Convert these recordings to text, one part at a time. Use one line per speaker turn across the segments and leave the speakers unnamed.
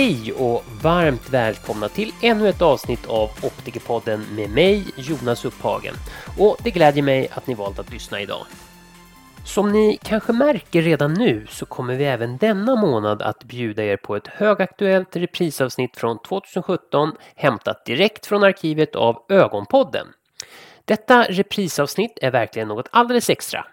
Hej och varmt välkomna till ännu ett avsnitt av Optikerpodden med mig, Jonas Upphagen. Och det glädjer mig att ni valt att lyssna idag. Som ni kanske märker redan nu så kommer vi även denna månad att bjuda er på ett högaktuellt reprisavsnitt från 2017 hämtat direkt från arkivet av Ögonpodden. Detta reprisavsnitt är verkligen något alldeles extra.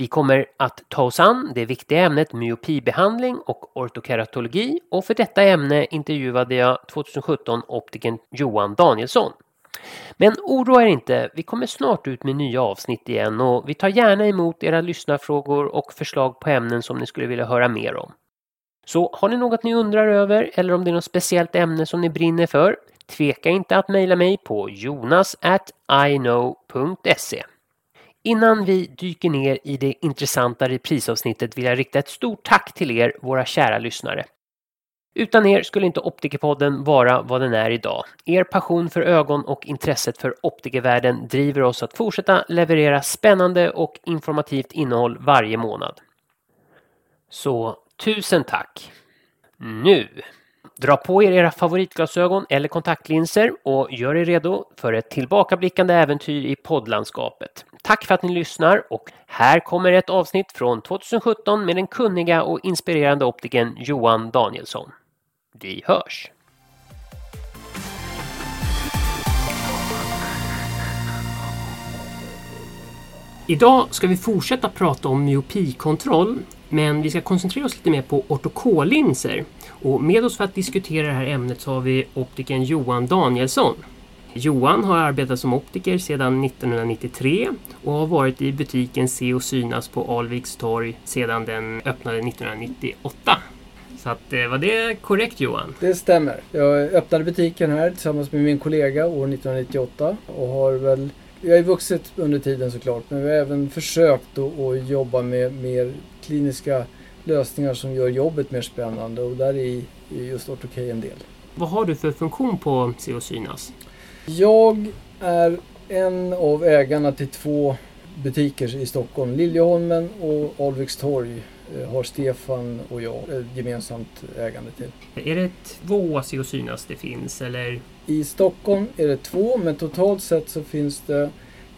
Vi kommer att ta oss an det viktiga ämnet myopibehandling och ortokeratologi och för detta ämne intervjuade jag 2017 optikern Johan Danielsson. Men oroa er inte, vi kommer snart ut med nya avsnitt igen och vi tar gärna emot era lyssnarfrågor och förslag på ämnen som ni skulle vilja höra mer om. Så har ni något ni undrar över eller om det är något speciellt ämne som ni brinner för, tveka inte att mejla mig på jonas@iknow.se. Innan vi dyker ner i det intressanta reprisavsnittet vill jag rikta ett stort tack till er, våra kära lyssnare. Utan er skulle inte Optikerpodden vara vad den är idag. Er passion för ögon och intresset för optikervärlden driver oss att fortsätta leverera spännande och informativt innehåll varje månad. Så tusen tack! Nu! Dra på er era favoritglasögon eller kontaktlinser och gör er redo för ett tillbakablickande äventyr i poddlandskapet. Tack för att ni lyssnar och här kommer ett avsnitt från 2017 med den kunniga och inspirerande optikern Johan Danielsson. Vi hörs! Idag ska vi fortsätta prata om myopikontroll men vi ska koncentrera oss lite mer på ortokollinser. Och med oss för att diskutera det här ämnet så har vi optikern Johan Danielsson. Johan har arbetat som optiker sedan 1993 och har varit i butiken Se och synas på Alviks torg sedan den öppnade 1998. Så att, eh, var det korrekt Johan?
Det stämmer. Jag öppnade butiken här tillsammans med min kollega år 1998 och har väl vi har vuxit under tiden såklart men vi har även försökt att jobba med mer kliniska lösningar som gör jobbet mer spännande och där är just ortokej en del.
Vad har du för funktion på Se och synas?
Jag är en av ägarna till två butiker i Stockholm. Liljeholmen och Alvikstorg eh, har Stefan och jag gemensamt ägande till.
Är det två Se och synas det finns eller?
I Stockholm är det två men totalt sett så finns det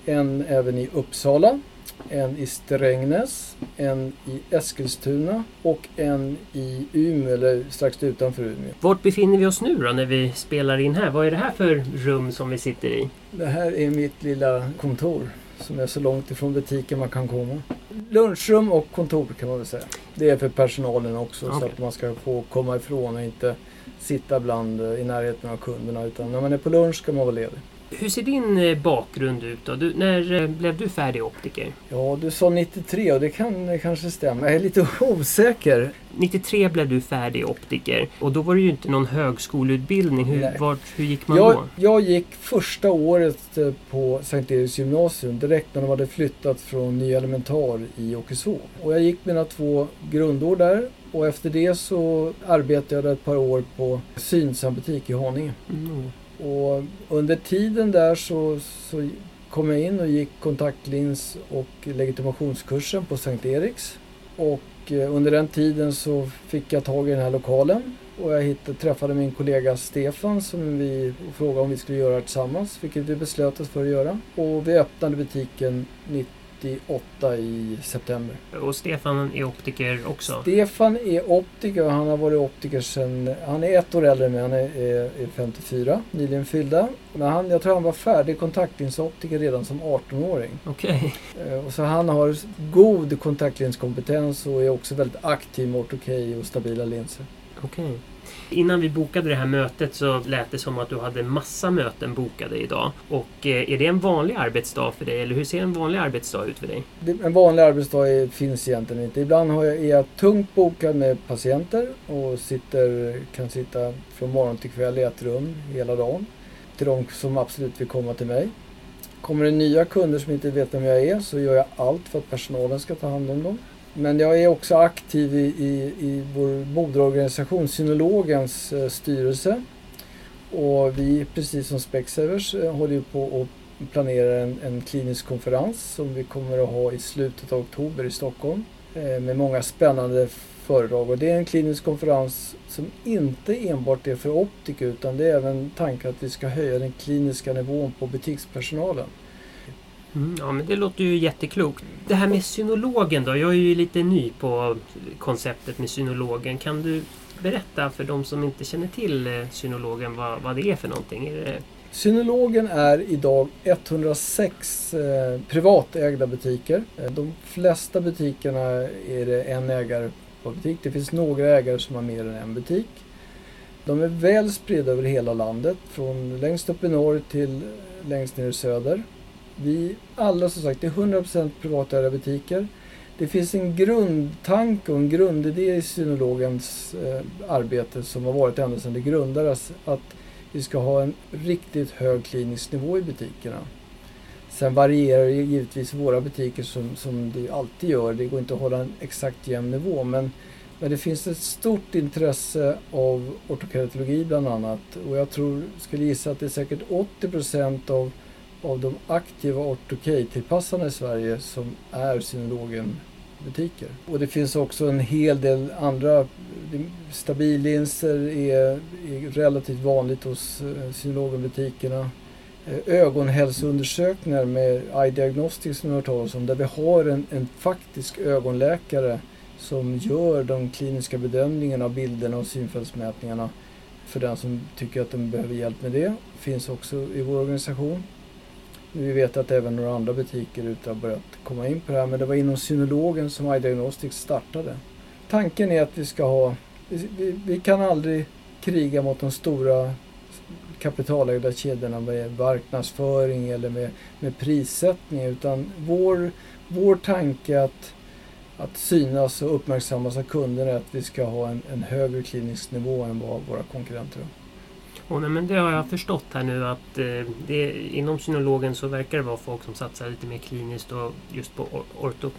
en även i Uppsala en i Strängnäs, en i Eskilstuna och en i Umeå, eller strax utanför Umeå.
Vart befinner vi oss nu då när vi spelar in här? Vad är det här för rum som vi sitter i?
Det här är mitt lilla kontor som är så långt ifrån butiken man kan komma. Lunchrum och kontor kan man väl säga. Det är för personalen också okay. så att man ska få komma ifrån och inte sitta bland i närheten av kunderna utan när man är på lunch ska man vara ledig.
Hur ser din eh, bakgrund ut då? Du, när eh, blev du färdig optiker?
Ja, du sa 93 och det kan kanske stämma. Jag är lite osäker.
93 blev du färdig optiker och då var det ju inte någon högskoleutbildning. Hur, vart, hur gick man
jag,
då?
Jag gick första året eh, på Sankt Eriks gymnasium direkt när de hade flyttat från Nya Elementar i Åkeshov. Och jag gick mina två grundår där och efter det så arbetade jag ett par år på Synsam butik i Haninge. Mm. Och under tiden där så, så kom jag in och gick kontaktlins och legitimationskursen på Sankt Eriks. Och eh, under den tiden så fick jag tag i den här lokalen och jag hittade, träffade min kollega Stefan som vi frågade om vi skulle göra det tillsammans, vilket vi beslöt oss för att göra. Och vi öppnade butiken 98 i september.
Och Stefan är optiker också?
Stefan är optiker och han har varit optiker sedan... Han är ett år äldre än mig, han är, är, är 54, nyligen fyllda. Men han, jag tror han var färdig kontaktlinsoptiker redan som 18-åring.
Okej.
Okay. Eh, så han har god kontaktlinskompetens och är också väldigt aktiv med ortokej och stabila linser.
Okej. Okay. Innan vi bokade det här mötet så lät det som att du hade massa möten bokade idag. Och eh, är det en vanlig arbetsdag för dig eller hur ser en vanlig arbetsdag ut för dig?
En vanlig arbetsdag är, finns egentligen inte. Ibland har jag, är jag tungt bokad med patienter och sitter, kan sitta från morgon till kväll i ett rum hela dagen. Till de som absolut vill komma till mig. Kommer det nya kunder som inte vet vem jag är så gör jag allt för att personalen ska ta hand om dem. Men jag är också aktiv i, i, i vår moderorganisation Synologens eh, styrelse. Och vi, precis som Specsavers, eh, håller ju på att planera en, en, klinisk konferens som vi kommer att ha i slutet av oktober i Stockholm. Eh, med många spännande föredrag och det är en klinisk konferens som inte enbart är för optiker utan det är även tanken att vi ska höja den kliniska nivån på butikspersonalen.
Mm, ja men det låter ju jätteklokt. Det här med synologen då? Jag är ju lite ny på konceptet med synologen. Kan du berätta för de som inte känner till eh, synologen vad, vad det är för någonting? Är det...
Synologen är idag 106 eh, privatägda butiker. Eh, de flesta butikerna är det en ägare på butik. Det finns några ägare som har mer än en butik. De är väl spridda över hela landet, från längst upp i norr till längst ner i söder. Vi alla som sagt, det är 100% privatägda butiker. Det finns en grundtanke och en grundidé i synologens eh, arbete som har varit ända sedan det grundades. Att vi ska ha en riktigt hög klinisk nivå i butikerna. Sen varierar det givetvis våra butiker som, som det alltid gör. Det går inte att hålla en exakt jämn nivå. Men, men det finns ett stort intresse av ortokeratologi bland annat. Och jag tror, skulle gissa att det är säkert 80 procent av, av de aktiva ortokej-tillpassarna i Sverige som är synologen butiker. Och det finns också en hel del andra. Stabillinser är, är relativt vanligt hos eh, Synologen-butikerna. Eh, ögonhälsoundersökningar med iDiagnostics som vi har hört talas om där vi har en, en faktisk ögonläkare som gör de kliniska bedömningarna av bilderna och synfältsmätningarna för den som tycker att de behöver hjälp med det. Finns också i vår organisation. Vi vet att även några andra butiker ute har börjat komma in på det här men det var inom synologen som iDiagnostics startade. Tanken är att vi ska ha, vi, vi kan aldrig kriga mot de stora kapitalägda kedjorna med marknadsföring eller med, med prissättning utan vår, vår tanke att, att synas och uppmärksammas av kunderna är att vi ska ha en, en högre klinisk nivå än vad våra konkurrenter har.
Oh, nej, men det har jag förstått här nu att eh, det, inom synologen så verkar det vara folk som satsar lite mer kliniskt och just på orto,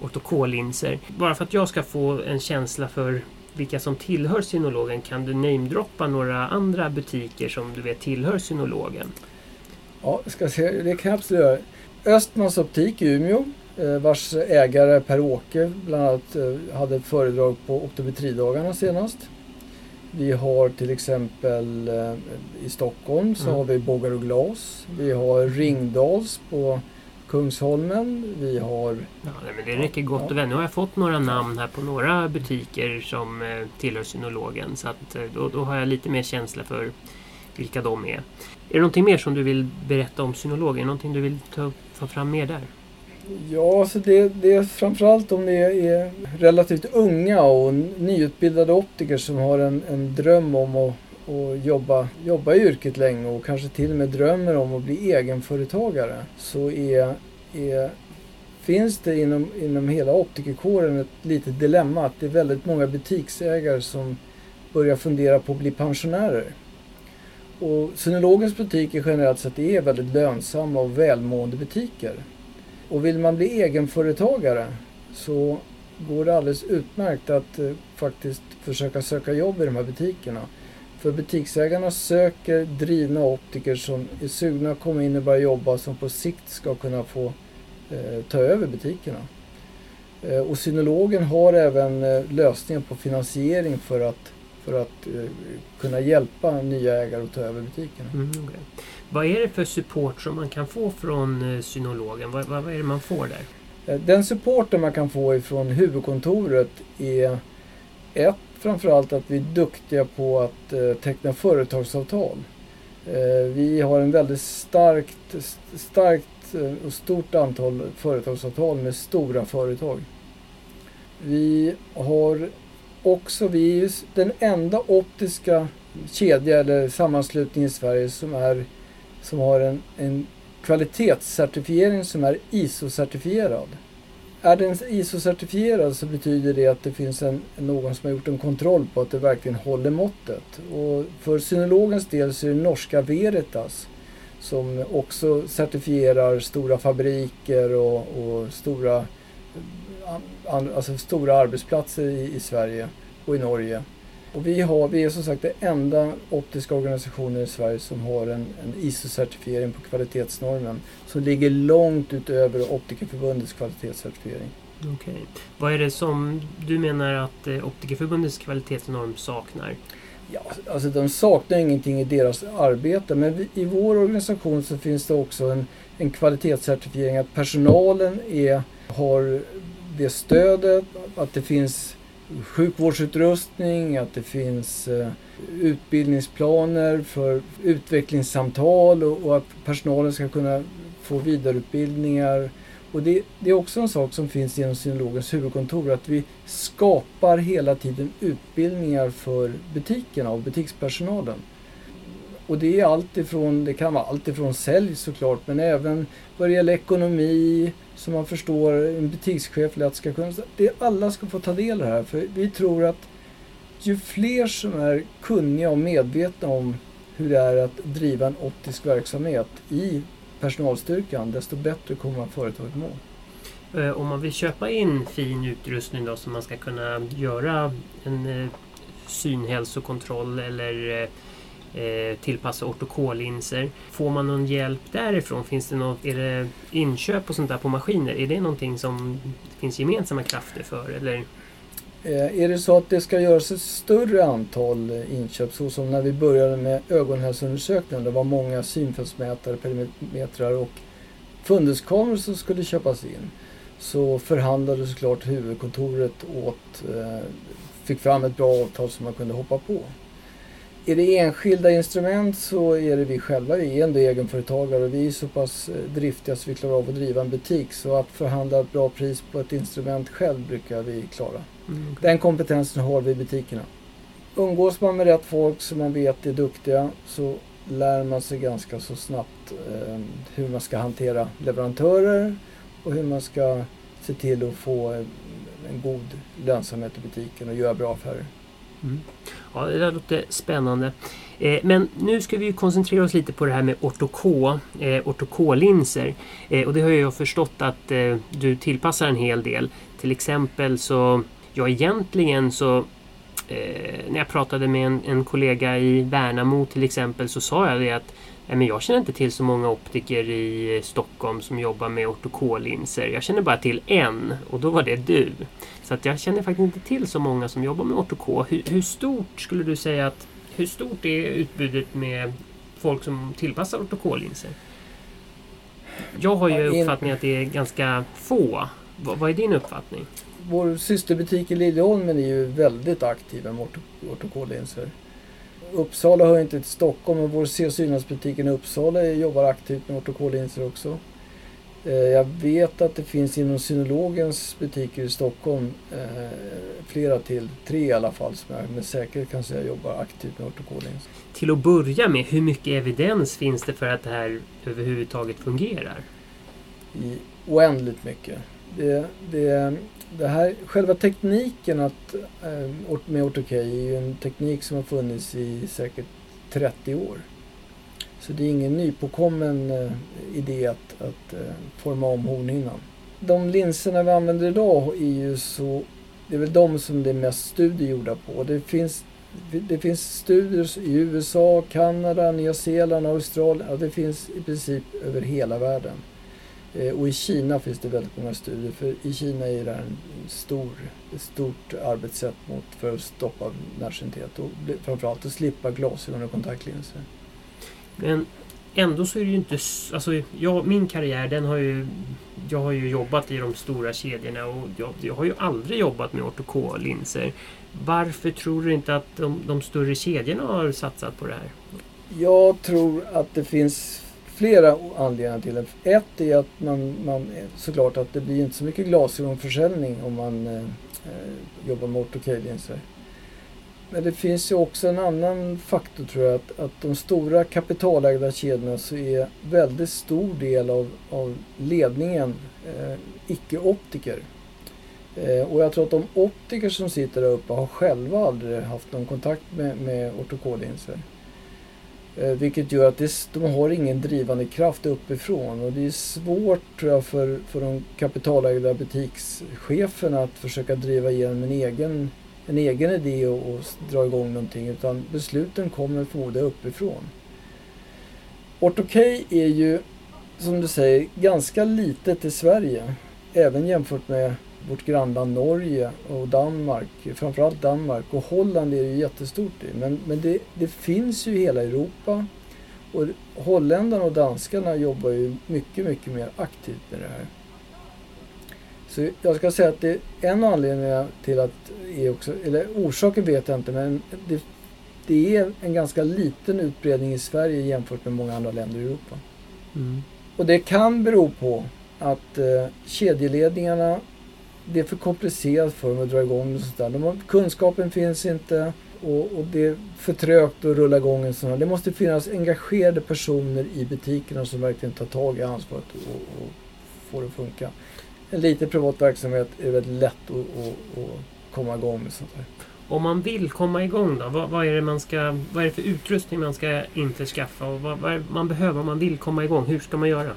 ortokollinser. Bara för att jag ska få en känsla för vilka som tillhör synologen kan du namedroppa några andra butiker som du vet tillhör synologen?
Ja, ska se, det kan jag absolut göra. Östmans optik i Umeå eh, vars ägare Per-Åke bland annat eh, hade ett föredrag på optometridagarna senast. Vi har till exempel eh, i Stockholm så mm. har vi Bågar och Glas. Vi har Ringdals på Kungsholmen. Vi har...
Ja, men det räcker gott och väl. Nu har jag fått några namn här på några butiker som eh, tillhör Synologen. Så att, eh, då, då har jag lite mer känsla för vilka de är. Är det någonting mer som du vill berätta om Synologen? Någonting du vill ta, ta fram mer där?
Ja, så det, det är framförallt om det är relativt unga och nyutbildade optiker som har en, en dröm om att och jobba, jobba i yrket länge och kanske till och med drömmer om att bli egenföretagare så är, är, finns det inom, inom hela optikerkåren ett litet dilemma att det är väldigt många butiksägare som börjar fundera på att bli pensionärer. Och Synologens butiker generellt sett är väldigt lönsamma och välmående butiker. Och vill man bli egenföretagare så går det alldeles utmärkt att eh, faktiskt försöka söka jobb i de här butikerna. För butiksägarna söker drivna optiker som är sugna att komma in och börja jobba som på sikt ska kunna få eh, ta över butikerna. Eh, och synologen har även eh, lösningar på finansiering för att, för att eh, kunna hjälpa nya ägare att ta över butikerna. Mm, okay.
Vad är det för support som man kan få från eh, synologen? Vad, vad, vad är det man får där?
Eh, den supporten man kan få ifrån huvudkontoret är ett framförallt att vi är duktiga på att eh, teckna företagsavtal. Vi har en väldigt starkt, starkt och stort antal företagsavtal med stora företag. Vi har också, vi är den enda optiska kedja eller sammanslutning i Sverige som, är, som har en, en kvalitetscertifiering som är ISO-certifierad. Är den ISO-certifierad så betyder det att det finns en, någon som har gjort en kontroll på att det verkligen håller måttet. Och för synologens del så är det norska Veritas som också certifierar stora fabriker och, och stora, eh, alltså stora arbetsplatser i, i Sverige och i Norge. Och vi, har, vi är som sagt den enda optiska organisationen i Sverige som har en, en ISO-certifiering på kvalitetsnormen som ligger långt utöver Optikerförbundets kvalitetscertifiering.
Okej. Vad är det som du menar att eh, Optikerförbundets kvalitetsnorm saknar?
Ja, alltså de saknar ingenting i deras arbete men vi, i vår organisation så finns det också en, en kvalitetscertifiering att personalen är, har det stödet, att det finns sjukvårdsutrustning, att det finns eh, utbildningsplaner för utvecklingssamtal och, och, att personalen ska kunna få vidareutbildningar. Och det, det, är också en sak som finns genom synologens huvudkontor att vi skapar hela tiden utbildningar för butikerna och butikspersonalen. Och det är allt ifrån, det kan vara allt ifrån sälj såklart men även vad det gäller ekonomi, så man förstår en butikschef lätt ska kunna... Det, alla ska få ta del av det här för vi tror att ju fler som är kunniga och medvetna om hur det är att driva en optisk verksamhet i personalstyrkan desto bättre kommer man företaget må.
Eh, om man vill köpa in fin utrustning då som man ska kunna göra en eh, synhälsokontroll eller eh, Eh, tillpassa ortokollinser. Får man någon hjälp därifrån? Finns det något, är det inköp och sånt där på maskiner? Är det någonting som det finns gemensamma krafter för? Eller?
Eh, är det så att det ska göras ett större antal inköp så som när vi började med ögonhälsoundersökningen. Det var många synfältsmätare, perimetrar och funduskameror som skulle köpas in. Så förhandlade såklart huvudkontoret åt, eh, fick fram ett bra avtal som man kunde hoppa på. Är det enskilda instrument så är det vi själva. Vi är ändå egenföretagare och vi är så pass eh, driftiga så vi klarar av att driva en butik. Så att förhandla ett bra pris på ett instrument själv brukar vi klara. Mm. Den kompetensen har vi i butikerna. Umgås man med rätt folk som man vet är duktiga så lär man sig ganska så snabbt eh, hur man ska hantera leverantörer och hur man ska se till att få en god lönsamhet i butiken och göra bra affärer.
Mm. Ja, det där låter spännande. Eh, men nu ska vi koncentrera oss lite på det här med ortok, eh, ortokolinser. Eh, och det har jag förstått att eh, du tillpassar en hel del. Till exempel så, ja egentligen så eh, när jag pratade med en, en, kollega i Värnamo till exempel så sa jag det att men jag känner inte till så många optiker i Stockholm som jobbar med ortokollinser. Jag känner bara till en och då var det du. Så att jag känner faktiskt inte till så många som jobbar med ortoko. Hur, hur stort skulle du säga att hur stort är utbudet med folk som tillpassar ortokollinser? Jag har ju uppfattningen att det är ganska få. Vad, vad är din uppfattning?
Vår systerbutik i Liljeholmen är ju väldigt aktiv med ortokollinser. Uppsala hör inte till Stockholm men vår se i Uppsala jobbar aktivt med ortokollinser också. Eh, jag vet att det finns inom synologens butiker i Stockholm eh, flera till, tre i alla fall, som jag med säkerhet kan säga jobbar aktivt med ortokodlins.
Till att börja med, hur mycket evidens finns det för att det här överhuvudtaget fungerar?
I oändligt mycket. Det, det, det här, själva tekniken att, eh, med ortokej är ju en teknik som har funnits i säkert 30 år. Så det är ingen nypåkommen eh, idé att, att eh, forma om hornhinnan. De linserna vi använder idag är ju så, det är väl de som det är mest studier gjorda på. Det finns, det finns studier i USA, Kanada, Nya Zeeland, Australien. Ja, det finns i princip över hela världen. Eh, och i Kina finns det väldigt många studier för i Kina är det en stor, ett stort arbetssätt mot, för att stoppa närsynthet och framförallt att slippa glasögon och kontaktlinser.
Men ändå så är det ju inte... Alltså, jag, min karriär den har ju... Jag har ju jobbat i de stora kedjorna och jag, jag har ju aldrig jobbat med ortokollinser. Varför tror du inte att de, de större kedjorna har satsat på det här?
Jag tror att det finns flera anledningar till det. Ett är att man, man såklart att det blir inte så mycket glasögonförsäljning om man eh, jobbar med ortokollinser. Men det finns ju också en annan faktor tror jag. Att, att de stora kapitalägda kedjorna så är väldigt stor del av, av ledningen eh, icke-optiker. Eh, och jag tror att de optiker som sitter där uppe har själva aldrig haft någon kontakt med, med ortokodlinser. Eh, vilket gör att det, de har ingen drivande kraft uppifrån och det är svårt tror jag för, för de kapitalägda butikscheferna att försöka driva igenom en egen en egen idé och, och dra igång någonting utan besluten kommer förmodligen uppifrån. Ortokej är ju som du säger ganska litet i Sverige. Även jämfört med vårt grannland Norge och Danmark, framförallt Danmark och Holland är det jättestort i. Men, men det, det finns ju i hela Europa och holländarna och danskarna jobbar ju mycket, mycket mer aktivt med det här. Så jag ska säga att det är en anledning till att, är också, eller orsaken vet jag inte, men det, det är en ganska liten utbredning i Sverige jämfört med många andra länder i Europa. Mm. Och det kan bero på att eh, kedjeledningarna, det är för komplicerat för dem att dra igång och där. De kunskapen finns inte och, och, det är för trögt att rulla igång en sån här. Det måste finnas engagerade personer i butikerna som verkligen tar tag i ansvaret och, och får det att funka. En liten privat verksamhet är väldigt lätt att, att, att komma igång med sånt här.
Om man vill komma igång då, vad, vad, är det man ska, vad är det för utrustning man ska införskaffa och vad, vad man behöver om man vill komma igång? Hur ska man göra?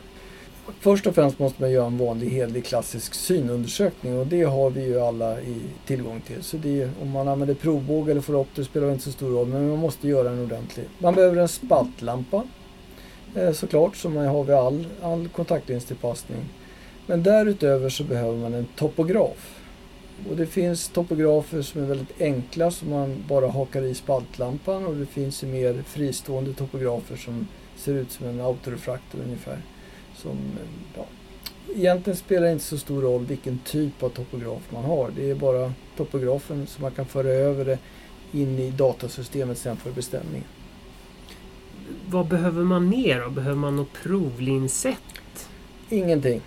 Först och främst måste man göra en vanlig hederlig klassisk synundersökning och det har vi ju alla i tillgång till. Så det, om man använder provbåge eller foropter spelar inte så stor roll men man måste göra en ordentlig. Man behöver en spaltlampa eh, såklart som man har vid all, all kontaktlinstillpassning. Men därutöver så behöver man en topograf. Och det finns topografer som är väldigt enkla som man bara hakar i spaltlampan och det finns ju mer fristående topografer som ser ut som en autorefraktor ungefär. Som, ja, egentligen spelar det inte så stor roll vilken typ av topograf man har. Det är bara topografen som man kan föra över det in i datasystemet sen för beställning.
Vad behöver man mer då? Behöver man något provlinsätt?
Ingenting.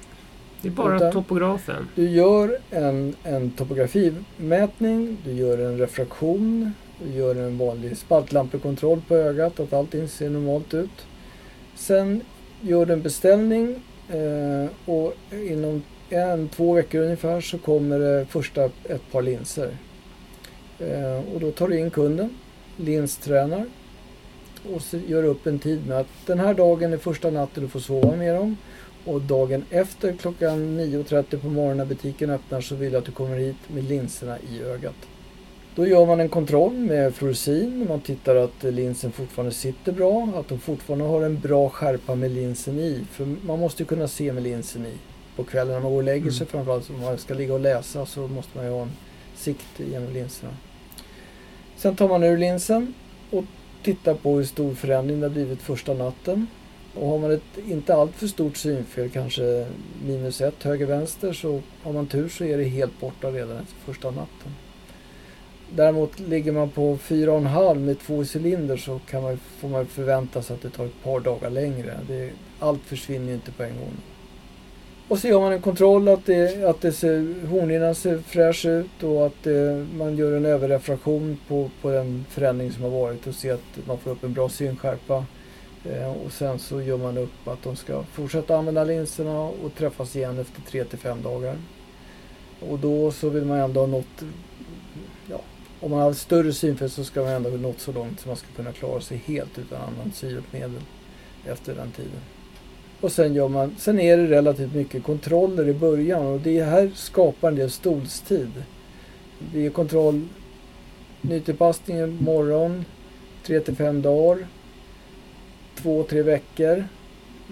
Det är bara Utan topografen?
Du gör en, en topografimätning, du gör en refraktion, du gör en vanlig spaltlampekontroll på ögat, att allting ser normalt ut. Sen gör du en beställning eh, och inom en, två veckor ungefär så kommer det första ett par linser. Eh, och då tar du in kunden, linstränar och så gör upp en tid med att den här dagen är första natten du får sova med dem. Och dagen efter klockan 9.30 på morgonen när butiken öppnar så vill jag att du kommer hit med linserna i ögat. Då gör man en kontroll med fluorescein. Man tittar att linsen fortfarande sitter bra, att de fortfarande har en bra skärpa med linsen i. För man måste ju kunna se med linsen i. På kvällen när man går och lägger sig mm. framförallt, om man ska ligga och läsa så måste man ju ha en sikt genom linserna. Sen tar man ur linsen och tittar på hur stor förändring det har blivit första natten. Och har man ett inte alltför stort synfel, kanske minus ett höger-vänster, så har man tur så är det helt borta redan efter första natten. Däremot ligger man på 4,5 med två cylinder så kan man, får man förvänta sig att det tar ett par dagar längre. Det, allt försvinner ju inte på en gång. Och så gör man en kontroll att, det, att det ser, hornhinnan ser fräsch ut och att det, man gör en överrefraktion på, på den förändring som har varit och ser att man får upp en bra synskärpa. Eh, och sen så gör man upp att de ska fortsätta använda linserna och träffas igen efter 3 till 5 dagar. Och då så vill man ändå ha nått, om man har större synfält så ska man ändå ha nått så långt så man ska kunna klara sig helt utan annat syreuppmedel efter den tiden. Och sen, gör man, sen är det relativt mycket kontroller i början och det här skapar en del stolstid. Det är kontroll nytillpassningen morgon, 3 till 5 dagar två, tre veckor.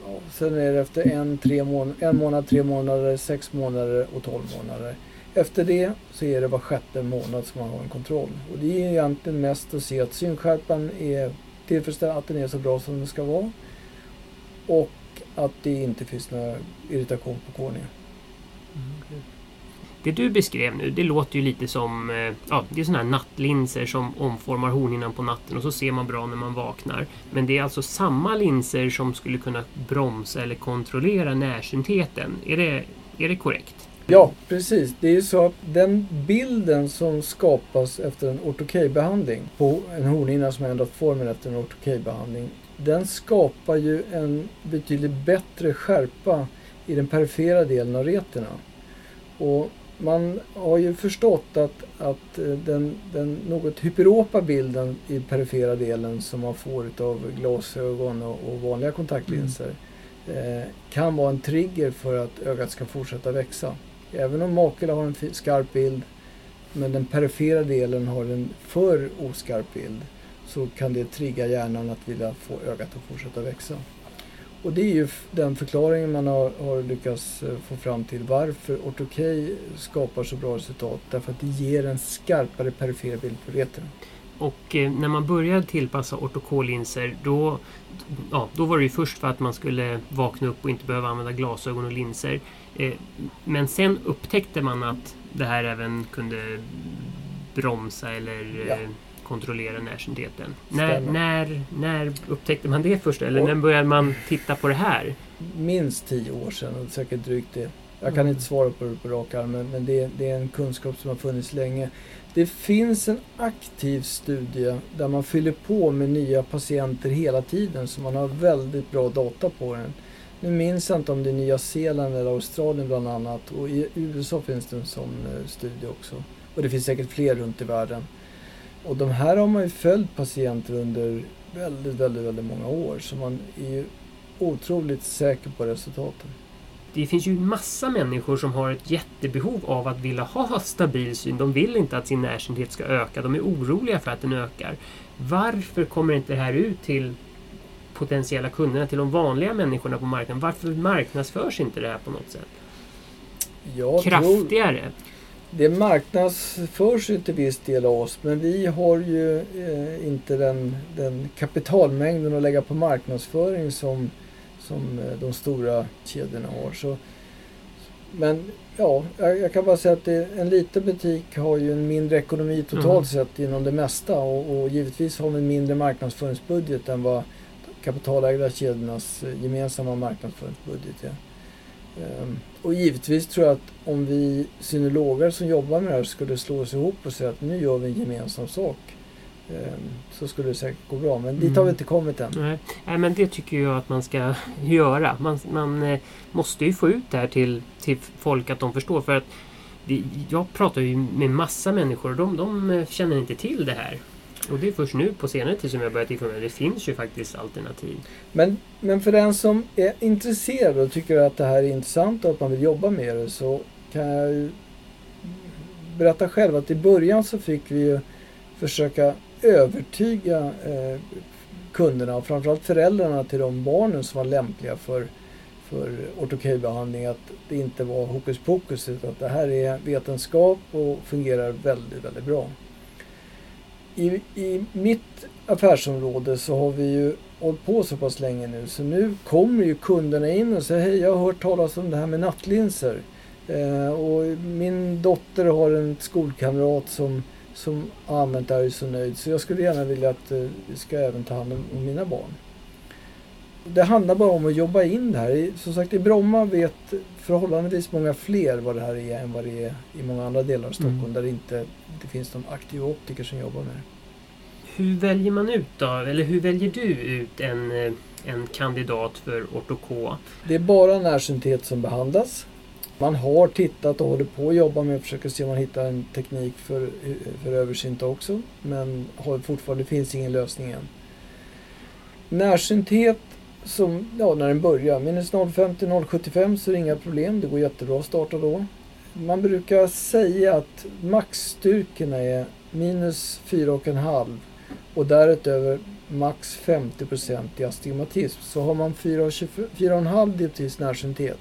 Ja, sen är det efter en, tre mån en månad, tre månader, sex månader och tolv månader. Efter det så är det var sjätte månad som man har en kontroll. Och det är egentligen mest att se att synskärpan är tillfredsställande, att den är så bra som den ska vara. Och att det inte finns någon irritation på kornea.
Det du beskrev nu, det låter ju lite som eh, ja, det är såna här nattlinser som omformar hornhinnan på natten och så ser man bra när man vaknar. Men det är alltså samma linser som skulle kunna bromsa eller kontrollera närsyntheten. Är det, är det korrekt?
Ja, precis. Det är ju så att den bilden som skapas efter en ortokejbehandling på en hornhinna som har ändrat formen efter en ortokejbehandling den skapar ju en betydligt bättre skärpa i den perifera delen av retina. Och man har ju förstått att, att eh, den, den något hyperopa bilden i perifera delen som man får av glasögon och, och vanliga kontaktlinser mm. eh, kan vara en trigger för att ögat ska fortsätta växa. Även om makula har en skarp bild men den perifera delen har en för oskarp bild så kan det trigga hjärnan att vilja få ögat att fortsätta växa. Och det är ju den förklaringen man har, har lyckats eh, få fram till varför Ortokej skapar så bra resultat. Därför att det ger en skarpare perifer bild på retern.
Och eh, när man började tillpassa ortokollinser då, ja, då var det ju först för att man skulle vakna upp och inte behöva använda glasögon och linser. Eh, men sen upptäckte man att det här även kunde bromsa eller
Ja.
eh, kontrollera närsyntheten. När, när, när upptäckte man det först? Eller
Och-
när började man titta på det här?
Minst tio år sedan, och säkert drygt det. Jag kan
Mm.
inte svara på det på rak arm, men, men det, det är en kunskap som har funnits länge. Det finns en aktiv studie där man fyller på med nya patienter hela tiden, så man har väldigt bra data på den. Nu minns jag inte om det är Nya Zeeland eller Australien bland annat och i USA finns det en sån eh, studie också. Och det finns säkert fler runt i världen. Och de här har man ju följt patienter under väldigt, väldigt, väldigt många år så man är ju otroligt säker på resultaten.
Det finns ju massa människor som har ett jättebehov av att vilja ha stabil syn. De vill inte att sin närsynthet ska öka. De är oroliga för att den ökar. Varför kommer inte det här ut till potentiella kunderna, till de vanliga människorna på marknaden? Varför marknadsförs inte det här på något sätt?
Jag
Kraftigare?
det marknadsförs ju till viss del av oss men vi har ju eh, inte den, den kapitalmängden att lägga på marknadsföring som, som eh, de stora kedjorna har. Så, men ja, jag, jag kan bara säga att det, en liten butik har ju en mindre ekonomi totalt
Mm.
sett inom det mesta och, och givetvis har vi en mindre marknadsföringsbudget än vad kapitalägda kedjornas eh, gemensamma marknadsföringsbudget är. Ehm, Och givetvis tror jag att om vi synologer som jobbar med det här skulle slå oss ihop och säga att nu gör vi en gemensam sak. Ehm, Så skulle det säkert gå bra. Men dit har vi
Mm.
inte kommit än.
Nej. Nej, men det tycker jag att man ska göra. Man, man eh, måste ju få ut det här till, till folk att de förstår. För att det, jag pratar ju med massa människor och de, de eh, känner inte till det här. Och det är först nu på senare tid som jag börjat informera. Det finns ju faktiskt alternativ.
Men, men för den som är intresserad och tycker att det här är intressant och att man vill jobba med det så kan jag berätta själv att i början så fick vi ju försöka övertyga eh, kunderna och framförallt föräldrarna till de barnen som var lämpliga för, för ortokejbehandling att det inte var hokus pokus utan att det här är vetenskap och fungerar väldigt, väldigt bra. I, I mitt affärsområde så har vi ju hållit på så pass länge nu så nu kommer ju kunderna in och säger hej jag har hört talas om det här med nattlinser. Eh, och min dotter har en skolkamrat som, som har använt det här är så nöjd så jag skulle gärna vilja att eh, vi ska även ta hand om, mina barn. Det handlar bara om att jobba in det här. Som sagt i Bromma vet förhållandevis många fler vad det här är än vad det är i många andra delar av Stockholm
Mm.
där det inte det finns någon aktiv optiker som jobbar med det.
Hur väljer man ut då? Eller hur väljer du ut en, eh, en kandidat för ortoko?
Det är bara närsynthet som behandlas. Man har tittat och håller på att jobba med att försöka se om man hittar en teknik för, för översynta också. Men har fortfarande det finns ingen lösning än. Närsynthet, som, ja, när den börjar, minus 050 075 så är det inga problem. Det går jättebra att starta då. Man brukar säga att maxstyrkorna är minus 4,5 och därutöver max 50% i astigmatism. Så har man 4,5 dioptris närsynthet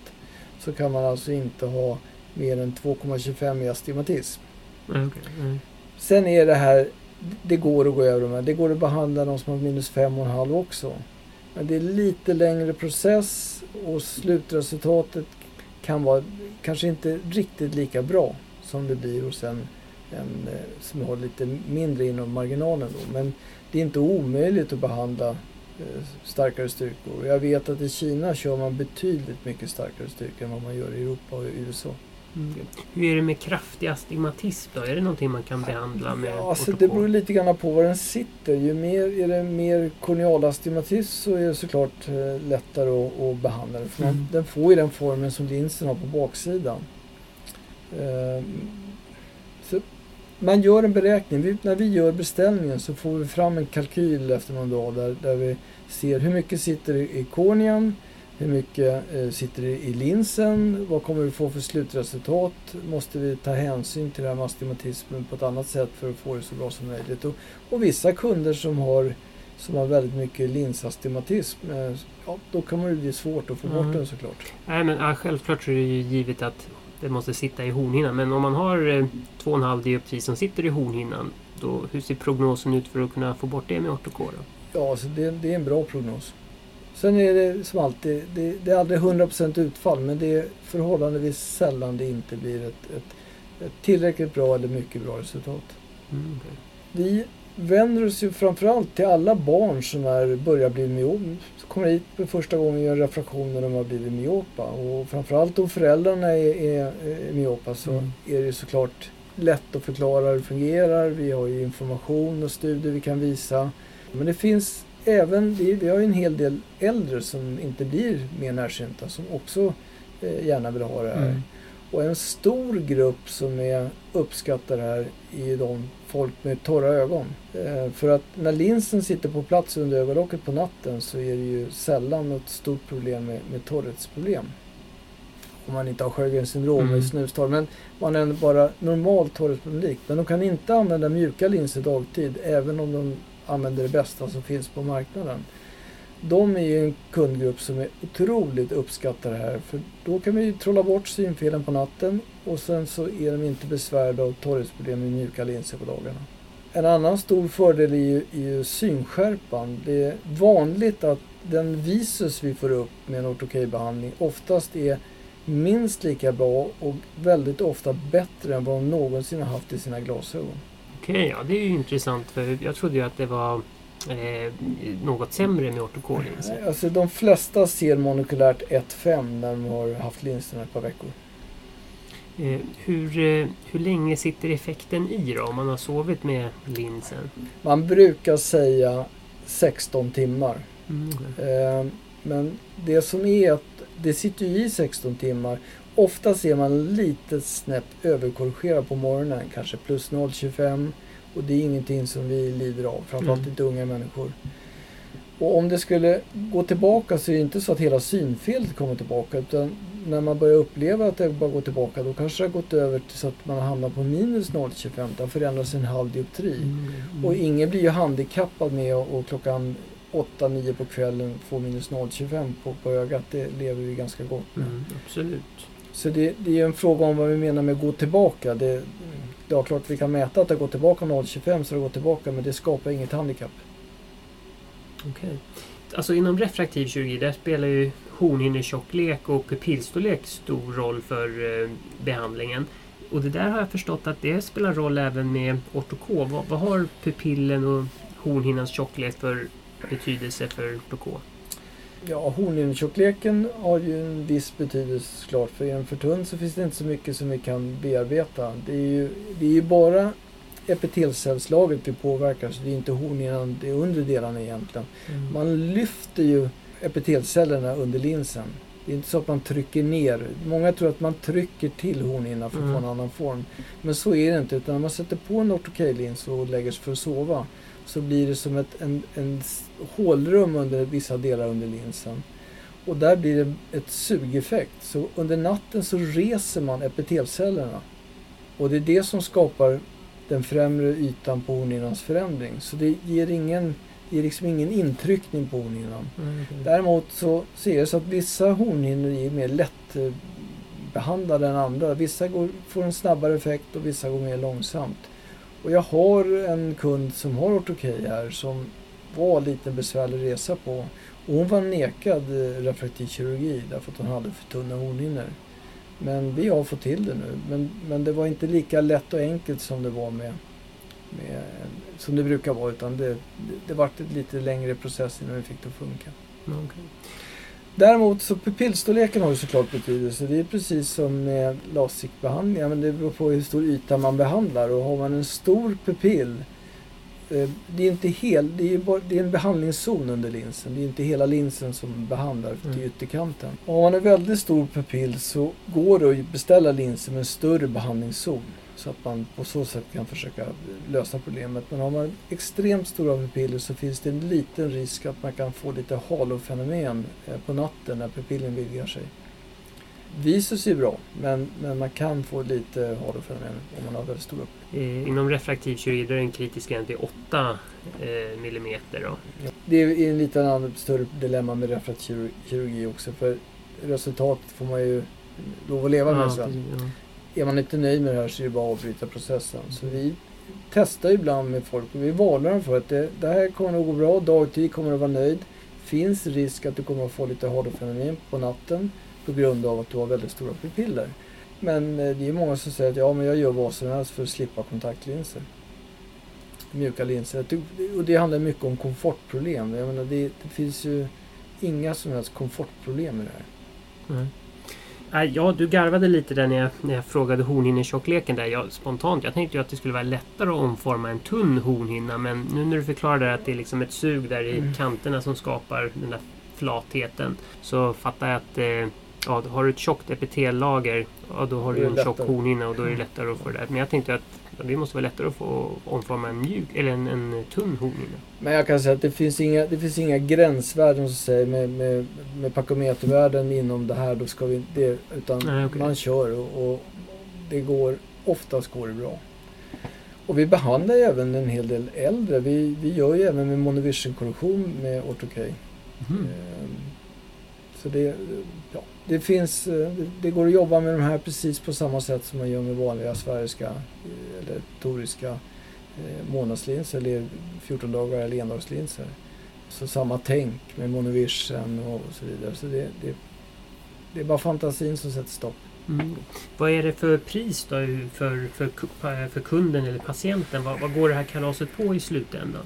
så kan man alltså inte ha mer än 2,25 i astigmatism.
Mm, okej. Mm.
Sen är det här, det går att gå över med. Det går att behandla de som har minus 5,5 också. Men det är lite längre process och slutresultatet kan vara kanske inte riktigt lika bra som det blir hos en, en eh, som har lite mindre inom marginalen. Då. Men det är inte omöjligt att behandla eh, starkare styrkor. Jag vet att i Kina kör man betydligt mycket starkare styrkor än vad man gör i Europa och i USA.
Mm. Hur är det med kraftig astigmatism då? Är det någonting man kan behandla med
Ja, alltså det beror lite grann på var den sitter. Ju mer, är det mer kornealastigmatism så är det såklart eh, lättare att, att behandla det. För
Mm.
den får ju den formen som linsen har på baksidan. Eh, man gör en beräkning. Vi, när vi gör beställningen så får vi fram en kalkyl efter någon dag där, där vi ser hur mycket sitter i kornean, hur mycket eh, sitter i linsen, vad kommer vi få för slutresultat? Måste vi ta hänsyn till det här med astigmatismen på ett annat sätt för att få det så bra som möjligt? Och, och vissa kunder som har som har väldigt mycket linsastigmatism. Eh, ja, då kan det bli svårt att få bort
Mm.
den såklart.
Nej, men ja, självklart så är det ju givet att det måste sitta i hornhinnan. Men om man har eh, 2,5 dioptri som sitter i hornhinnan, då, hur ser prognosen ut för att kunna få bort det med ortokå? då?
Ja, så det, det är en bra prognos. Sen är det som alltid, det, det är aldrig 100% utfall men det är förhållandevis sällan det inte blir ett, ett, ett tillräckligt bra eller mycket bra resultat.
Mm, okej.
Vi vänder oss ju framförallt till alla barn som är, börjar bli myop, kommer hit för första gången och gör refraktion när de har blivit myopa. Och framförallt om föräldrarna är, är, är myopa så
Mm.
är det såklart lätt att förklara hur det fungerar. Vi har ju information och studier vi kan visa. Men det finns även, vi har ju en hel del äldre som inte blir mer närsynta som också eh, gärna vill ha det här.
Mm.
Och en stor grupp som är, uppskattar det här är de folk med torra ögon. Eh, för att när linsen sitter på plats under ögonlocket på natten så är det ju sällan något stort problem med, med torrhetsproblem. Om man inte har Sjögrens syndrom
Mm.
med snustorr. Men man är bara normalt torrhetsproblem. Men de kan inte använda mjuka linser dagtid även om de använder det bästa som finns på marknaden. De är ju en kundgrupp som är otroligt uppskattar det här. För då kan vi ju trolla bort synfelen på natten och sen så är de inte besvärade av torrhetsproblem med mjuka linser på dagarna. En annan stor fördel är ju, är ju synskärpan. Det är vanligt att den visus vi får upp med en ortokejbehandling oftast är minst lika bra och väldigt ofta bättre än vad de någonsin har haft i sina glasögon.
Okej, ja det är ju intressant för jag trodde ju att det var eh, något sämre med ortokålinser.
Alltså de flesta ser monokulärt 1,5 när de har haft linserna ett par veckor.
Eh, hur, eh, hur länge sitter effekten i då om man har sovit med linsen?
Man brukar säga 16 timmar.
Mm.
Eh, Men det som är att det sitter i 16 timmar. Ofta ser man lite snäpp överkorrigerad på morgonen, kanske plus 0,25 och det är ingenting som vi lider av, framförallt
Mm.
inte unga människor. Och om det skulle gå tillbaka så är det inte så att hela synfelet kommer tillbaka utan när man börjar uppleva att det bara går tillbaka då kanske det har gått över till så att man hamnar på minus 0,25. Det har förändrats en halv dioptri.
Mm,
Och ingen blir ju handikappad med att och klockan 8-9 på kvällen få minus 0,25 på, på ögat. Det lever vi ganska gott med.
mm, absolut.
Så det, det är en fråga om vad vi menar med gå tillbaka. Det, det är klart vi kan mäta att det har gått tillbaka 0,25 så det går tillbaka men det skapar inget handikapp.
Okej. Alltså inom refraktiv kirurgi där spelar ju hornhinnetjocklek och pupillstorlek stor roll för eh, behandlingen. Och det där har jag förstått att det spelar roll även med ortokå. Vad, vad har pupillen och hornhinnans tjocklek för betydelse för ortokå?
Ja, hornhinnetjockleken har ju en viss betydelse såklart. För är den för tunn så finns det inte så mycket som vi kan bearbeta. Det är ju, det är ju bara epitelcellslaget vi påverkar så det är inte hornhinnan, det är undre delarna egentligen. Man lyfter ju epitelcellerna under linsen. Det är inte så att man trycker ner. Många tror att man trycker till hornhinnan för att få en
Mm.
annan form. Men så är det inte. Utan när man sätter på en ortokejlins och lägger sig för att sova så blir det som ett en, en hålrum under vissa delar under linsen. Och där blir det ett sugeffekt. Så under natten så reser man epitelcellerna. Och det är det som skapar den främre ytan på hornhinnans förändring. Så det ger ingen det är liksom ingen intryckning på hornhinnan.
Mm.
Däremot så ser det så att vissa hornhinnor är mer lätt eh, behandlade än andra. Vissa går, får en snabbare effekt och vissa går mer långsamt. Och jag har en kund som har ortokej här som var en liten besvärlig resa på. Och hon var nekad eh, refraktiv kirurgi därför att hon hade för tunna hornhinnor. Men vi har fått till det nu. Men, men det var inte lika lätt och enkelt som det var med, med som det brukar vara. Utan det, det, det vart en lite längre process innan vi fick det att funka.
Okej.
Däremot så pupillstorleken har ju såklart betydelse. Det är precis som med LASIK-behandlingar. Men det beror på hur stor yta man behandlar. Och har man en stor pupill. Eh, Det är inte hel, det är, bara, det är en behandlingszon under linsen. Det är inte hela linsen som behandlar till
Mm.
ytterkanten. Och har man en väldigt stor pupill så går det att beställa linser med en större behandlingszon. Så att man på så sätt kan försöka lösa problemet. Men har man extremt stora pupiller så finns det en liten risk att man kan få lite halofenomen eh, på natten när pupillen vidgar sig. Visus är bra, men, men man kan få lite halo-fenomen om man har väldigt stora
eh, Inom refraktiv kirurgi är en kritisk gräns vid 8 eh, millimeter. Då.
Ja, det är en lite annan större dilemma med refraktiv kirurgi också. För resultatet får man ju lov att leva med. Ja, ja. Är man inte nöjd med det här så är det bara att avbryta processen. Så vi testar ibland med folk och vi varnar dem för att det, det här kommer nog gå bra. Dagtid kommer du vara nöjd. Finns risk att du kommer att få lite halo-fenomen på natten på grund av att du har väldigt stora pupiller. Men eh, det är många som säger att ja, men jag gör vad som helst för att slippa kontaktlinser. Mjuka linser. Och det handlar mycket om komfortproblem. Jag menar, det, det finns ju inga som helst komfortproblem med det här.
Mm. Ja, du garvade lite där när jag, när jag frågade hornhinnetjockleken där. Jag, spontant, jag tänkte ju att det skulle vara lättare att omforma en tunn hornhinna. Men nu när du förklarade att det är liksom ett sug där i mm. kanterna som skapar den där flatheten. Så fattar jag att eh, ja, har du ett tjockt epitellager, ja, då har du en tjock hornhinna och då är det lättare att få det där. Men jag tänkte att det måste vara lättare att få omforma en mjuk eller en, en tunn hornhinna.
Men jag kan säga att det finns inga, det finns inga gränsvärden så säger, med, med, med pakometervärden inom det här. Då ska vi, det, utan Nej, okay. man kör och, och, det går, oftast går det bra. Och vi behandlar ju även en hel del äldre. Vi, vi gör ju även med monovision-korrektion med ortokej. Mm. Ehm, så det, ja, det finns, eh, det går att jobba med de här precis på samma sätt som man gör med vanliga sfäriska eh, eller toriska eh, månadslinser eller 14 dagar eller endagslinser. Så samma tänk med monovision och så vidare. Så det, det, det är bara fantasin som sätter stopp.
Mm. Vad är det för pris då för, för, för kunden eller patienten? Vad, vad går det här kalaset på i slutändan?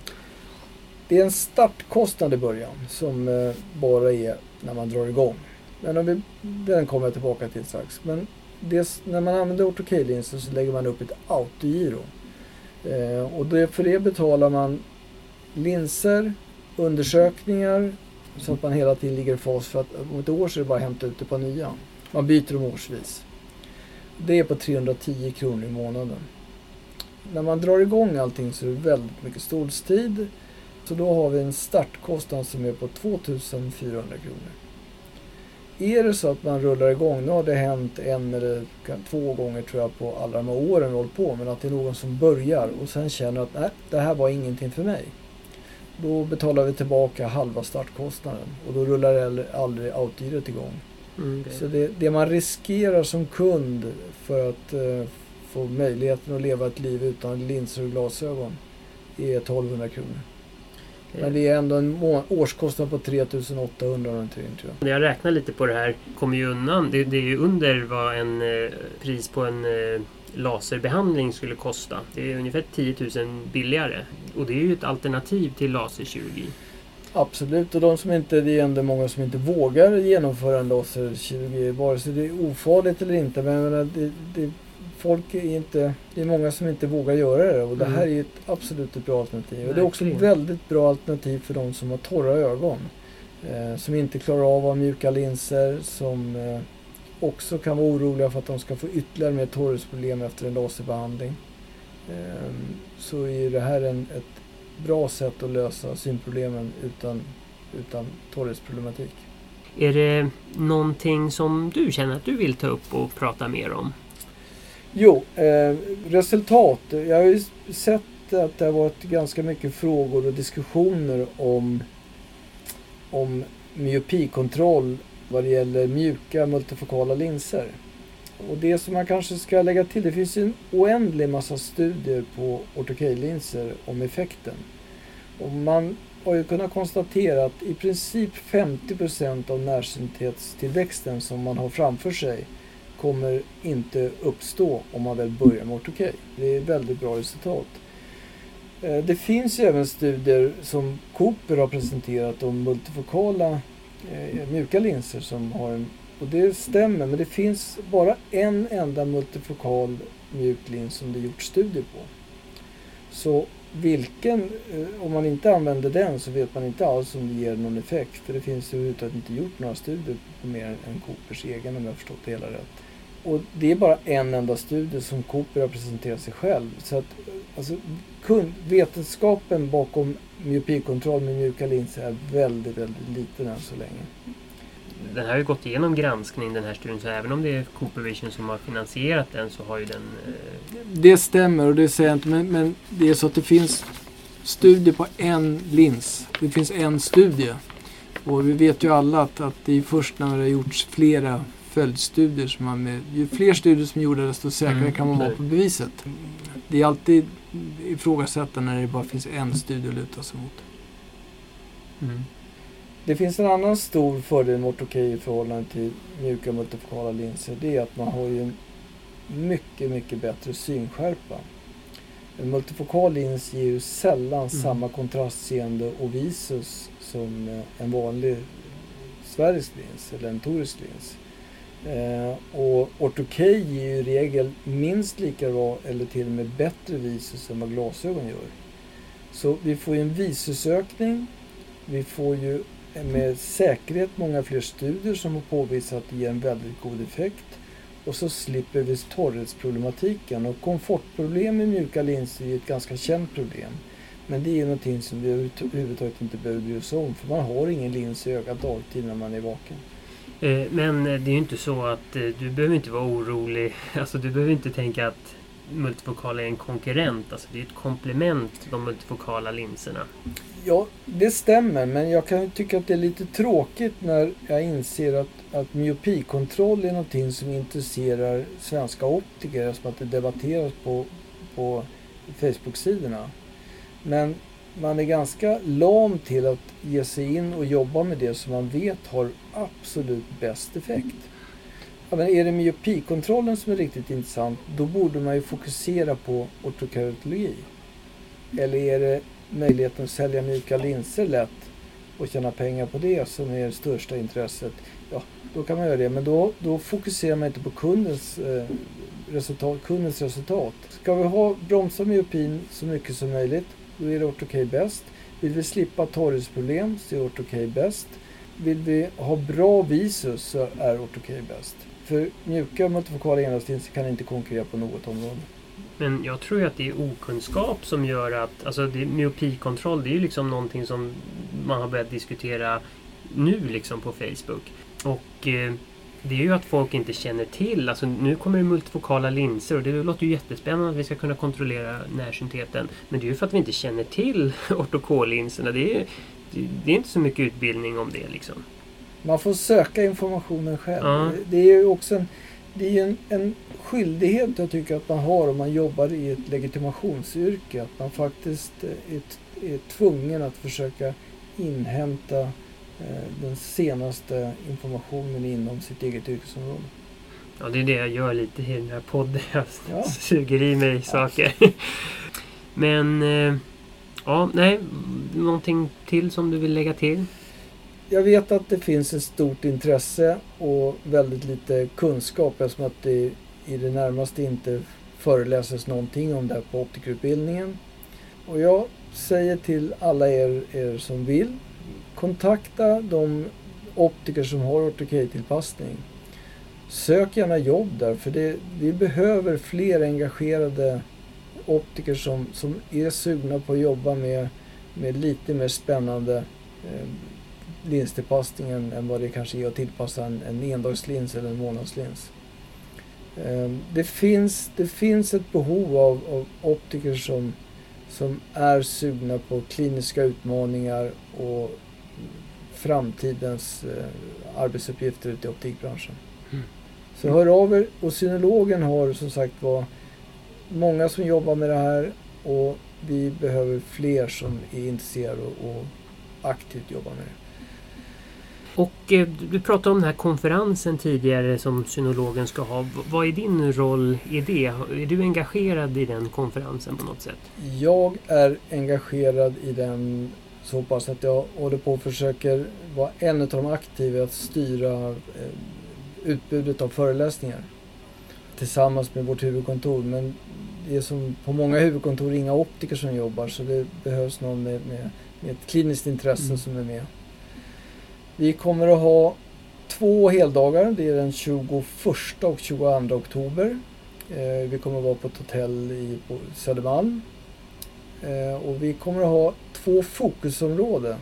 Det är en startkostnad i början som bara är när man drar igång. Men om vi, den kommer jag tillbaka till strax. Men det, när man använder ortokejlinser så lägger man upp ett autogiro. Eh, och det, för det betalar man linser, undersökningar så att man hela tiden ligger i fas. För att om ett år så är det bara att hämta ut det på nya. Man byter dem årsvis. Det är på 310 kronor i månaden. När man drar igång allting så är det väldigt mycket stolstid. Så då har vi en startkostnad som är på 2400 kronor. Är det så att man rullar igång, nu har det hänt en eller två gånger tror jag på alla de här åren hållit på, men att det är någon som börjar och sen känner att nej, det här var ingenting för mig. Då betalar vi tillbaka halva startkostnaden och då rullar aldrig outgiret igång. Mm, okay. Så det, det, man riskerar som kund för att uh, få möjligheten att leva ett liv utan linser och glasögon är 1200 kronor. Men det är ändå en årskostnad på 3800 någonting tror jag.
När jag räknar lite på det här kommer ju undan. Det, det är ju under vad en eh, pris på en eh, laserbehandling skulle kosta. Det är ungefär 10 000 billigare. Och det är ju ett alternativ till laserkirurgi.
Absolut, och de som inte, det är ändå många som inte vågar genomföra en laserkirurgi. Vare sig det är ofarligt eller inte. Men jag menar, det, det folk är inte, det är många som inte vågar göra det och det här mm. är ett absolut ett bra alternativ. Och det är också ett väldigt bra alternativ för de som har torra ögon. Eh, som inte klarar av att ha mjuka linser, som eh, också kan vara oroliga för att de ska få ytterligare mer torrhetsproblem efter en laserbehandling. Eh, så är det här en, ett bra sätt att lösa synproblemen utan, utan torrhetsproblematik.
Är det någonting som du känner att du vill ta upp och prata mer om?
Jo, eh, resultat. Jag har ju sett att det har varit ganska mycket frågor och diskussioner om, om myopikontroll vad det gäller mjuka multifokala linser. Och det som man kanske ska lägga till, det finns ju en oändlig massa studier på ortokejlinser om effekten. Och man har ju kunnat konstatera att i princip 50% av närsynthetstillväxten som man har framför sig kommer inte uppstå om man väl börjar med ortokej. Det är väldigt bra resultat. Eh, det finns även studier som Cooper har presenterat om multifokala eh, mjuka linser som har en, och det stämmer men det finns bara en enda multifokal mjuk lins som det gjorts studier på. Så vilken, eh, om man inte använder den så vet man inte alls om det ger någon effekt. För det finns överhuvudtaget inte gjort några studier på mer än Coopers egen om jag förstått det hela rätt. Och det är bara en enda studie som Cooper har presenterat sig själv. Så att, alltså, kund, vetenskapen bakom myopikontroll med mjuka linser är väldigt, väldigt liten än så länge.
den har ju gått igenom granskning den här studien så även om det är Cooper Vision som har finansierat den så har ju den... Eh...
Det stämmer och det säger jag inte men, men det är så att det finns studier på en lins. Det finns en studie. Och vi vet ju alla att, att det är först när det har gjorts flera följdstudier som man med, ju fler studier som är gjorda desto säkrare mm, kan man vara på beviset. Det är alltid ifrågasättande när det bara finns en studie att luta sig mot. Mm. Det finns en annan stor fördel med ortokej i förhållande till mjuka multifokala linser. Det är att man har ju mycket, mycket bättre synskärpa. En multifokal lins ger ju sällan mm. samma kontrastseende och visus som en vanlig sfärisk lins eller en torisk lins. Eh, och ortokej ger ju i regel minst lika bra eller till och med bättre visus än vad glasögon gör. Så vi får ju en visusökning. Vi får ju med säkerhet många fler studier som har påvisat att det ger en väldigt god effekt. Och så slipper vi torrhetsproblematiken. Och komfortproblem med mjuka linser är ett ganska känt problem. Men det är någonting som vi överhuvudtaget inte behöver bry oss om. För man har ingen lins i ögat dagtid när man är vaken.
Eh, men det är ju inte så att eh, du behöver inte vara orolig. Alltså du behöver inte tänka att multifokala är en konkurrent. Alltså det är ett komplement till de multifokala linserna.
Ja, det stämmer. Men jag kan tycka att det är lite tråkigt när jag inser att, att myopikontroll är någonting som intresserar svenska optiker eftersom att det debatteras på, på Facebook-sidorna. Men man är ganska lam till att ge sig in och jobba med det som man vet har absolut bäst effekt. Ja, men är det myopikontrollen som är riktigt intressant, då borde man ju fokusera på ortokeratologi. Eller är det möjligheten att sälja mjuka linser lätt och tjäna pengar på det som är det största intresset, ja, då kan man göra det. Men då, då fokuserar man inte på kundens, eh, resultat, kundens resultat. Ska vi ha, bromsa myopin så mycket som möjligt, då är det ortokej bäst. Vill vi slippa torrhetsproblem så är ortokej bäst. Vill vi ha bra visus så är ortokej bäst. För mjuka multifokala enhetslinser kan inte konkurrera på något område.
Men jag tror ju att det är okunskap som gör att, alltså det, myopikontroll det är ju liksom någonting som man har börjat diskutera nu liksom på Facebook. Och eh, det är ju att folk inte känner till, alltså nu kommer det multifokala linser och det låter ju jättespännande att vi ska kunna kontrollera närsyntheten. Men det är ju för att vi inte känner till ortokollinserna. Det är, det är inte så mycket utbildning om det liksom.
Man får söka informationen själv. Ja. Det är ju också en, det är en, en skyldighet jag tycker att man har om man jobbar i ett legitimationsyrke. Att man faktiskt är, är tvungen att försöka inhämta den senaste informationen inom sitt eget yrkesområde.
Ja, det är det jag gör lite i den här podden. Jag ja. suger i mig saker. Men, eh, ja, nej, någonting till som du vill lägga till?
jag vet att det finns ett stort intresse och väldigt lite kunskap eftersom att det i det närmaste inte föreläses någonting om det här på optikerutbildningen. Och jag säger till alla er, er som vill, kontakta de optiker som har ortokejtillpassning. Sök gärna jobb där för det, vi behöver fler engagerade optiker som, som är sugna på att jobba med, med lite mer spännande eh, linstillpassningen än vad det kanske är att tillpassa en, en endagslins eller en månadslins. Eh, det finns, det finns ett behov av, av optiker som, som är sugna på kliniska utmaningar och framtidens eh, arbetsuppgifter ute i optikbranschen. Mm. Så hör av er. Och synologen har som sagt var många som jobbar med det här och vi behöver fler som är intresserade och, aktivt jobbar med det.
Och eh, du pratade om den här konferensen tidigare som synologen ska ha. Vad är din roll i det? Är du engagerad i den konferensen på något sätt?
Jag är engagerad i den så pass att jag håller på och försöker vara en av de aktiva att styra eh, utbudet av föreläsningar tillsammans med vårt huvudkontor. Men det är som på många huvudkontor inga optiker som jobbar så det behövs någon med, med, med ett kliniskt intresse mm. som är med. Vi kommer att ha två heldagar. Det är den 21 och 22 oktober. Eh, vi kommer att vara på ett hotell i, på Södermalm. Eh, och vi kommer att ha två fokusområden.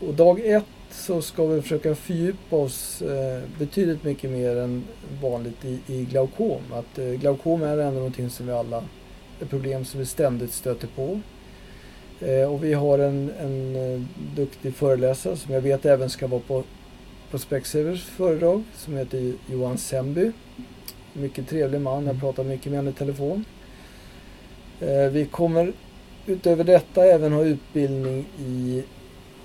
Och dag ett så ska vi försöka fördjupa oss eh, betydligt mycket mer än vanligt i, i glaukom. Att eh, glaukom är ändå någonting som vi alla, ett problem som vi ständigt stöter på. Eh, och vi har en, en eh, duktig föreläsare som jag vet även ska vara på, på Specsavers föredrag som heter Johan Semby. Mycket trevlig man, jag pratar mycket med honom i telefon. Eh, vi kommer utöver detta även ha utbildning i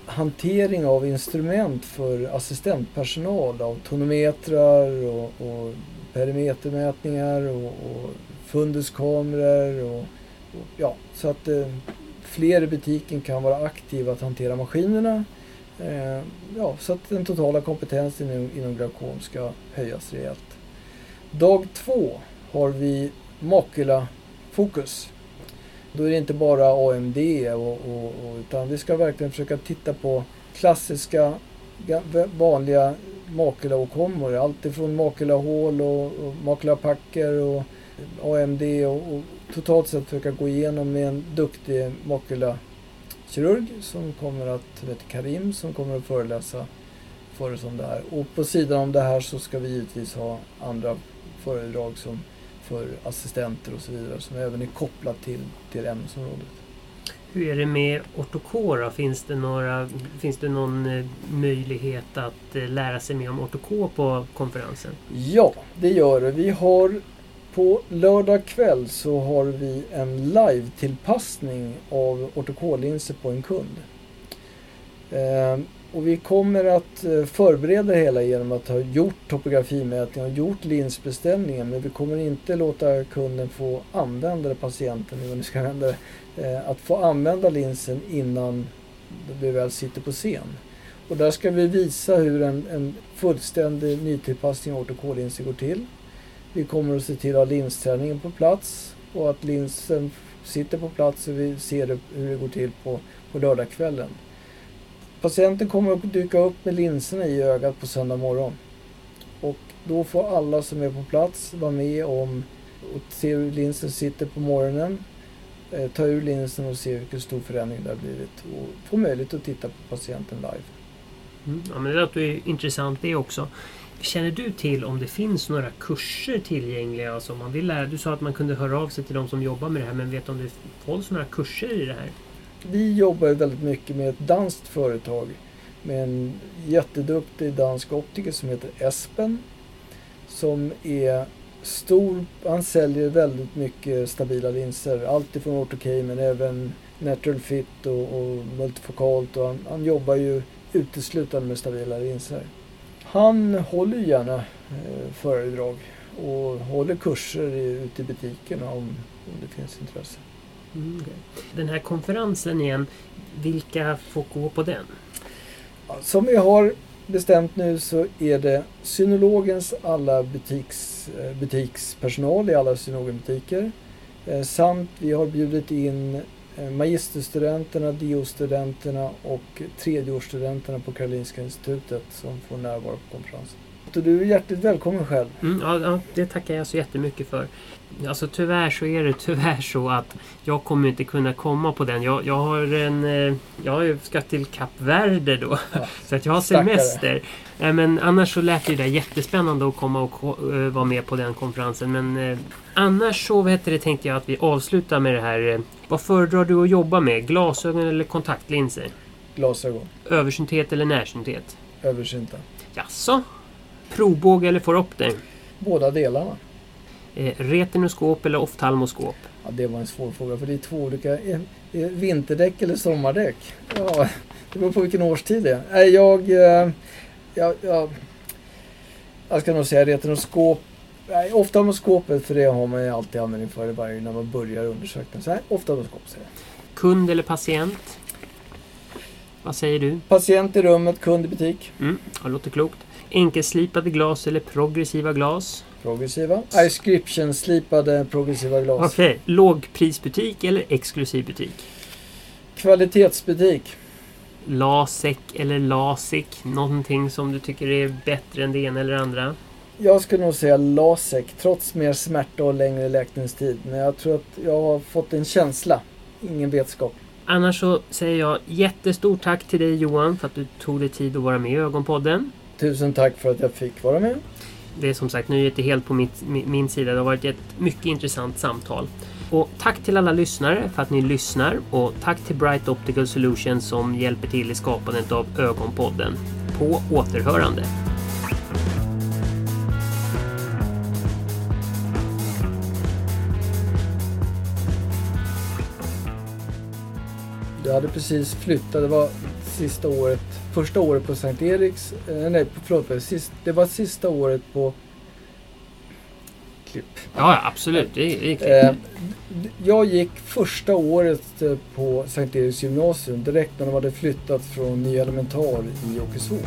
hantering av instrument för assistentpersonal av tonometrar och, och perimetermätningar och, och funduskameror och, och, ja, så att eh, fler i butiken kan vara aktiva att hantera maskinerna. Eh, ja, så att den totala kompetensen inom, inom glaukom ska höjas rejält. Dag två har vi Makula-fokus. Då är det inte bara AMD och, och, och, utan vi ska verkligen försöka titta på klassiska vanliga makulaåkommor. Allt ifrån makulahål och, och makulapacker och AMD och, och, totalt sett försöka gå igenom med en duktig makulakirurg som kommer att, som heter Karim, som kommer att föreläsa för oss om det här. Och på sidan om det här så ska vi givetvis ha andra föredrag som för assistenter och så vidare som även är kopplat till, till ämnesområdet.
Hur är det med ortokår? Finns det, några, finns det någon eh, möjlighet att eh, lära sig mer om ortokår på konferensen?
Ja, det gör det. Vi har på lördag kväll så har vi en live-tillpassning av ortokollinser på en kund. Och vi kommer att eh, förbereda det hela genom att ha gjort topografimätningen och gjort linsbeställningen. Men vi kommer inte låta kunden få använda patienten, hur ska använda det, eh, att få använda linsen innan vi väl sitter på scen. Och där ska vi visa hur en, en fullständig nytillpassning av ortokollinser går till. Vi kommer att se till att ha linsträningen på plats och att linsen sitter på plats så vi ser hur det går till på, på lördagskvällen. Patienten kommer att dyka upp med linserna i ögat på söndag morgon. Och då får alla som är på plats vara med om och se hur linsen sitter på morgonen. Eh, ta ur linsen och se vilken stor förändring det har blivit. Och få möjlighet att titta på patienten live.
Mm, ja, men det låter ju intressant det också. Känner du till om det finns några kurser tillgängliga? Alltså man vill lära, du sa att man kunde höra av sig till de som jobbar med det här men vet du om det hålls några kurser i det här?
Vi jobbar väldigt mycket med ett danskt företag med en jätteduktig dansk optiker som heter Espen. Som är stor, han säljer väldigt mycket stabila linser. Allt ifrån Ortokey men även Natural Fit och, och multifokalt. Och han, han, jobbar ju uteslutande med stabila linser. Han håller gärna eh, föredrag och håller kurser i, ute i butikerna om, om det finns intresse.
Mm, Den här konferensen igen, vilka får gå på den?
Som vi har bestämt nu så är det synologens alla butiks, eh, butikspersonal i alla synologenbutiker. Eh, samt vi har bjudit in eh, magisterstudenterna, DO-studenterna och tredjeårsstudenterna på Karolinska institutet som får närvara på konferensen. Du är hjärtligt välkommen själv.
Mm, ja, ja, det tackar jag så jättemycket för. Alltså tyvärr så är det tyvärr så att jag kommer inte kunna komma på den. Jag, jag har en... Eh, jag ska till Kap Verde då. Ja, så att jag har semester. Stackare. Men annars så lät det där jättespännande att komma och uh, vara med på den konferensen. Men annars så vet det, tänkte jag att vi avslutar med det här. Vad föredrar du att jobba med? Glasögon eller kontaktlinser?
Glasögon.
Översynthet eller närsynthet?
Översynta.
Jaså? Provbåge eller foropter?
Båda delarna.
Eh, retinoskop eller oftalmoskop?
Ja, det var en svår fråga för det är två olika. Eh, eh, vinterdäck eller sommardäck? Ja, det beror på vilken årstid det är. Eh, jag, jag, jag, jag ska nog säga retinoskop. Nej, oftalmoskopet för det har man ju alltid användning för varje när man börjar undersökningen. Så här, oftalmoskop säger jag.
Kund eller patient? Vad säger du?
Patient i rummet, kund i butik.
Mm, det låter klokt. Enkelslipade glas eller progressiva glas?
Progressiva. Inscription-slipade progressiva glas.
Okej. Lågprisbutik eller exklusiv butik?
Kvalitetsbutik.
Lasek eller Lasik? Någonting som du tycker är bättre än det ena eller andra?
Jag skulle nog säga Lasek, trots mer smärta och längre läkningstid. Men jag tror att jag har fått en känsla, ingen vetskap.
Annars så säger jag jättestort tack till dig Johan för att du tog dig tid att vara med i Ögonpodden.
Tusen tack för att jag fick vara med.
Det är som sagt nöjet är helt på mitt, min sida. Det har varit ett mycket intressant samtal. Och tack till alla lyssnare för att ni lyssnar och tack till Bright Optical Solutions som hjälper till i skapandet av Ögonpodden. På återhörande.
Jag hade precis flyttat. Det var sista året, första året på Sankt Eriks. Eh, nej, förlåt. Sist, det var sista året på
klipp. Ja, absolut. Det är, det
eh, jag gick första året eh, på Sankt Eriks gymnasium direkt när de hade flyttat från Nya Elementar i Åkesson.